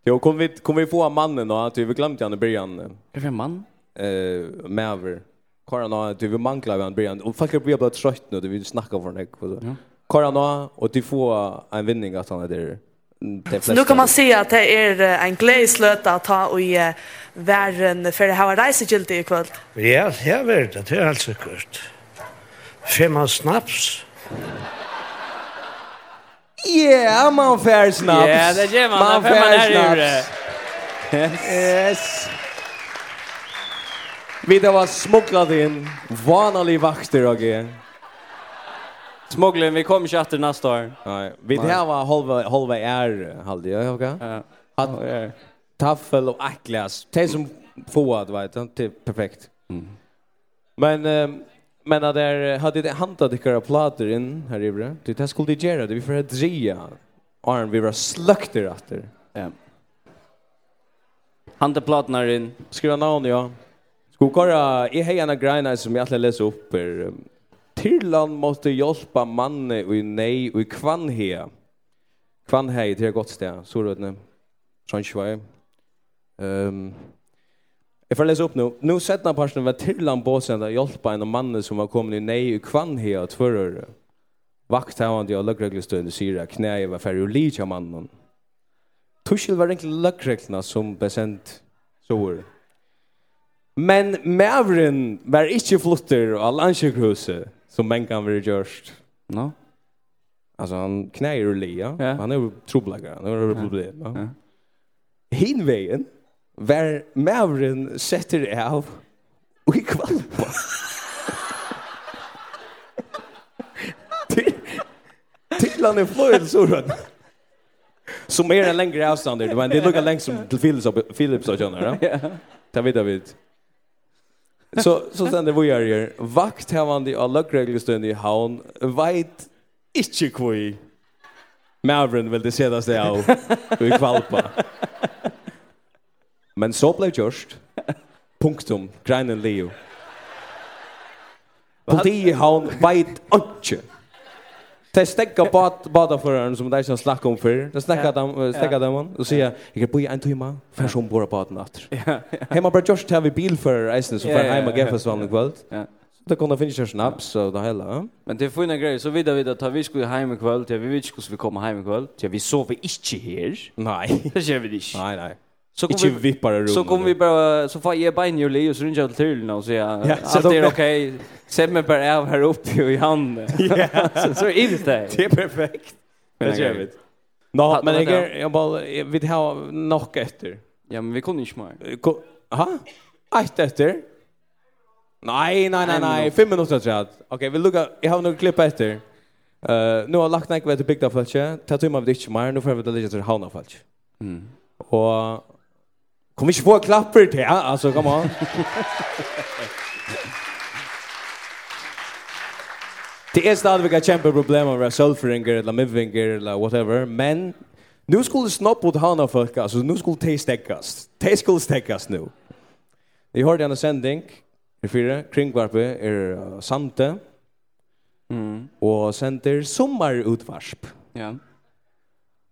Jo, kom vi, kom vi få mannen då? att vi glömde han i början. Är det en man? Eh, Mäver. Karan har, ty, vi manklar vi han i början. Och folk blir bara trött nu, vi snackar för det. Ja. Karan har, och du får en vinning att han är där. Så nu kan man se att det är en glädjeslöt att ta och i världen för det här var reisegiltig i kväll. Ja, det er det. Det er alltså sikkert. Fem snaps. Yeah, man fair snaps. Ja, det gör man. Man fair man snaps. Yes. yes. Vi det var smugglad in. Vanlig vakter och grejer. Smuggling, vi kommer inte efter nästa år. Nej, vi det här var halva, halva är, halde jag, okej? Ja. Att taffel och äcklas. det som få att du, det är perfekt. Mm. Men um, Men att där hade det hantat det köra plattor in här i bre. Det där skulle det göra det vi för att dria. Arn vi var slukter efter. Ja. Hanta plattorna in. Skriva namn ja. Skulle köra i hejana grejerna som jag alltid läser upp er. Tyrland måste hjälpa manne och i nej och i kvanhe. Kvanhe det är gott stä. Så rödne. Sjön Ehm Jeg får lese opp nå. Nå sett han personen var til han båsen og hjelpa en mann som var kommet i nei i kvann her og tvørre. Vakt her han til sier at knæet var ferdig og lid av mannen. Tuskjel var egentlig løgreglene som besendt sår. Men mævren var ikke flutter av landsjøkhuset som menn kan være gjørst. No. Altså han knæer og lia. Ja. Han er jo troblager. Han er jo problem. Ja. Ja. Hinveien. Ja var mavren setter av og i kvalpa. Till han är flöjelsorren. Som är en längre avstånd. Det var det lukar längst som till Philips och Philips och sådana. Ja. Ta vid David. Så så sen det var jag. Vakt här var det alla regler i havn. Vet inte kvui. Mavren vill det sedaste av. i kvalpa. Men så blev just punktum greinen leo. Politi han veit ikke. Det stekka bad badaføreren som de som snakka om før. Det snakka dem, stekka dem han, og sier, jeg kan bo i en time, før som bor på baden atter. Hemma bare just her vi bilfører eisene som fer heima geffesvann i kvöld. Det kunne finnes jo snaps så det hele. Men det er fina greier, så vidar vi da, tar vi skulle heim i kvöld, vi vet ikke hvordan vi kommer heim i kvöld, vi sover ikke her. Nei. Det skjer vi ikke. Nei, nei. Så kom vi vippar det Så kom vi bara så får jag bein in Julie och så ringer jag till Tulna och säger att det är okej. Sätt mig bara av här uppe i handen. Så så är det det. Det är perfekt. Det gör vi. Nå, men jag jag bara vi har nog efter. Ja, men vi kunde inte mer. Ha? Ett efter. Nej, nej, nej, nej. Fem minuter tror jag. Okej, vi lukar. Jag har några klipp efter. Eh, nu har lagt näck vet det big där fallet. Ta tumma vid inte mer. Nu får vi det ligga till havna, fallet. Mm. Og Kom ikke få klapper til, ja, altså, come on. det er stadigvæk et kjempe problem med sølvfringer, eller midvinger, eller whatever, men nu skulle snopp mot hana folk, altså, nu skulle de stekkast. De skulle stekkast nu. Vi hørte en sending, i fire, kringvarpet er uh, Sante, mm. og sender sommerutvarsp. Ja.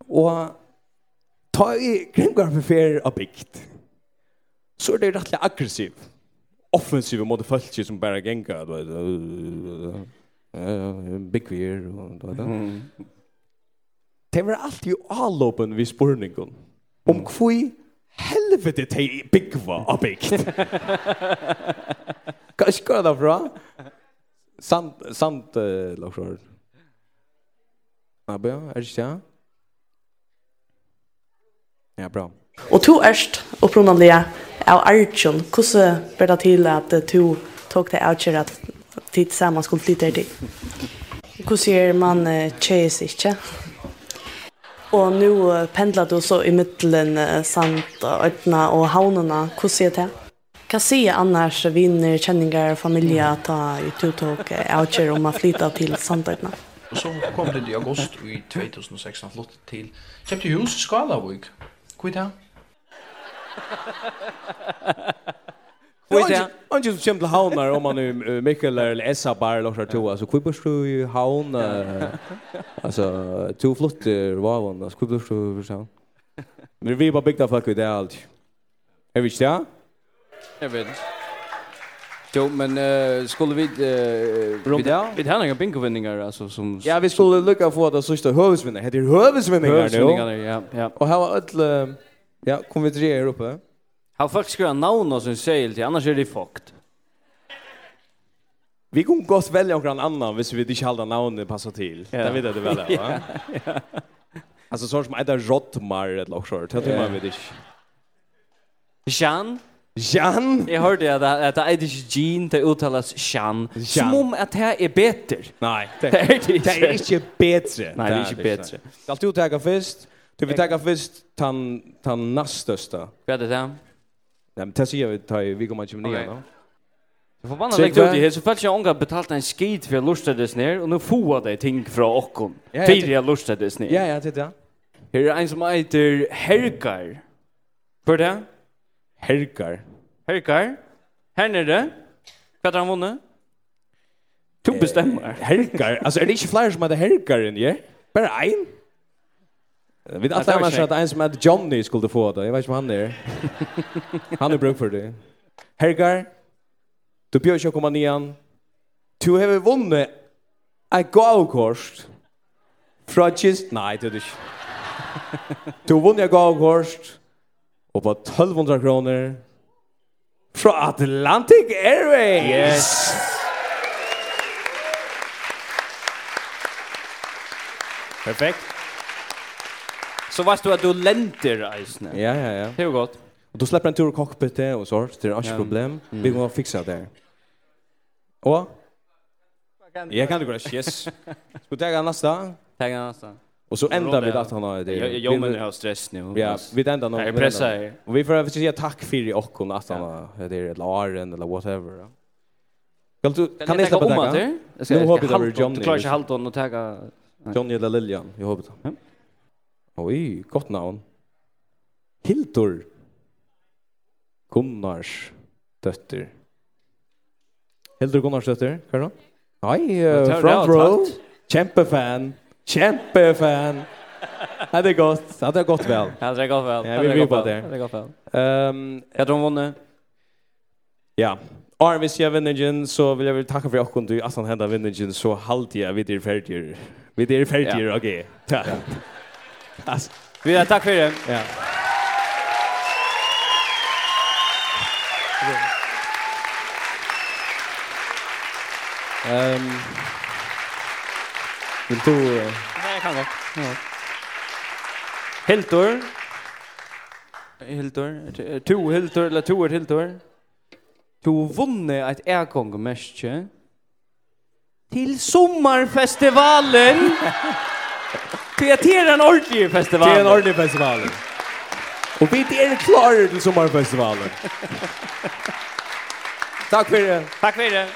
Og ta i kringvarpet fer av bygd så er det rettelig aggressiv. Offensiv mot folk som bare gänga. Du vet, big fear. Du vet, det var alltid avlåpen vid spurningen. Om kvui helvete de byggva av byggt. Hva skal det fra? Sant, sant, uh, Larsson. Ja, bra. Er det ikke det? Ja, bra. Og to erst opprunanlig av Arjun, hvordan ble det til at to tok det avgjør at tid sammen skulle flytte til? Hvordan gjør man tjeis ikke? Og nå pendler du så i middelen samt øyne og havnene. Hvordan sier det? Hva sier annars vinner, kjenninger, familie at to tok avgjør om å flytte til Sandøyna? Og så kom det i august i 2016 flott til. Kjøpte hus i Skalavik. Hvor er det? Vad är han just kämpar till havnar om man nu Mikkel eller Essa bara lockar två alltså bor du i havn alltså två flotter var hon alltså bor du för så. Men vi bara byggt fuck det allt. Är vi klara? Jag vet. Jo, men uh, skulle vi uh, vid ja? Vi här några bingovinningar alltså som Ja, vi skulle lucka få det sista hövsvinningar. Heter hövsvinningar nu. Ja, ja. Och här var öll Ja, kom vi tre her uppe. Har folk skriva navn och sin sale till, annars är det fucked. Vi kan godt välja någon annan, hvis vi inte håller navnet passar till. Ja. Det vet jeg det vel, va? ja, ja. Alltså sånn som heter Rottmar eller något sånt. Det tror man vet ikke. Jean? Jean? Jag hörde att det, att det är inte Jean, det uttalas Jean. Som om att det här är bättre. Nej, det, er är det inte. Det är inte bättre. Nej, det är inte bättre. Allt uttäcka först. Du vill tacka først tan tan näststörsta. Hva er det det? Nei, men det sier vi tar vi kommer ju nye nå. Jag får bara lägga ut det här så fast jag ångar betalt en skit för lustades ner och nu får det ting från Ockon. Tidigare lustades ner. Ja, ja, det Här är en som heter Herkar. För det? Herkar. Herkar? Här nere? Vad har han vunnit? Du bestämmer. Herkar. Alltså är det inte fler som heter Herkar än jag? Bara en? Vi alla annars att en som heter Johnny skulle få det. Jag vet inte vad han är. han är bruk för det. Hergar, du bjöd björs att komma nian. Du har vunnit ett gavkorst fra kist. Nej, det är det inte. Du har vunnit ett gavkorst och på 1200 kronor fra Atlantic Airways. Yes. Perfekt så vet du att du länder eisne. Ja, ja, ja. Det är gott. Och då släpper en tur i cockpitet och så, det är inga ja. problem. Mm. Vi kommer fixa det. Och? Jag kan det gå yes. Ska vi ta nästa? Ta nästa. Och så ändar vi att han har det. Jag jag men jag har stress nu. Ja, vi ändar nog. Jag pressar. Och vi får väl säga tack för i och hon att han har det eller Aren, eller whatever. Kan du kan det släppa det? Nu hoppas jag att Johnny. Du klarar sig halvt och ta Johnny eller Lilian. Jag hoppas. Oi, godt navn. Hildur Gunnars døtter. Hildur Gunnars døtter, hva er det? Nei, uh, front row. Kjempefan. Kjempefan. Ja, det er godt. Ja, det er godt vel. Ja, det er godt vel. Ja, vi blir på det. Det er godt vel. Um, jeg tror hun vunnet. Ja. Arne, hvis jeg vinner igjen, så vil jeg takke for dere. Du, at han hendet vinner igjen, så halvtid jeg vidt er ferdig. Vidt er ferdig, ok. Takk. Alltså, vi har tack för det. Ja. Ehm um, Vill du uh... Nej, jag kan gå. Ja. Hildur. Hildur, to Hildur eller to er Hildur. To vunne eit erkongemerskje til sommerfestivalen. Det är en ordentlig festival. Det är en ordentlig festival. Och vi är klara till sommarfestivalen. Tack för det. Tack för det.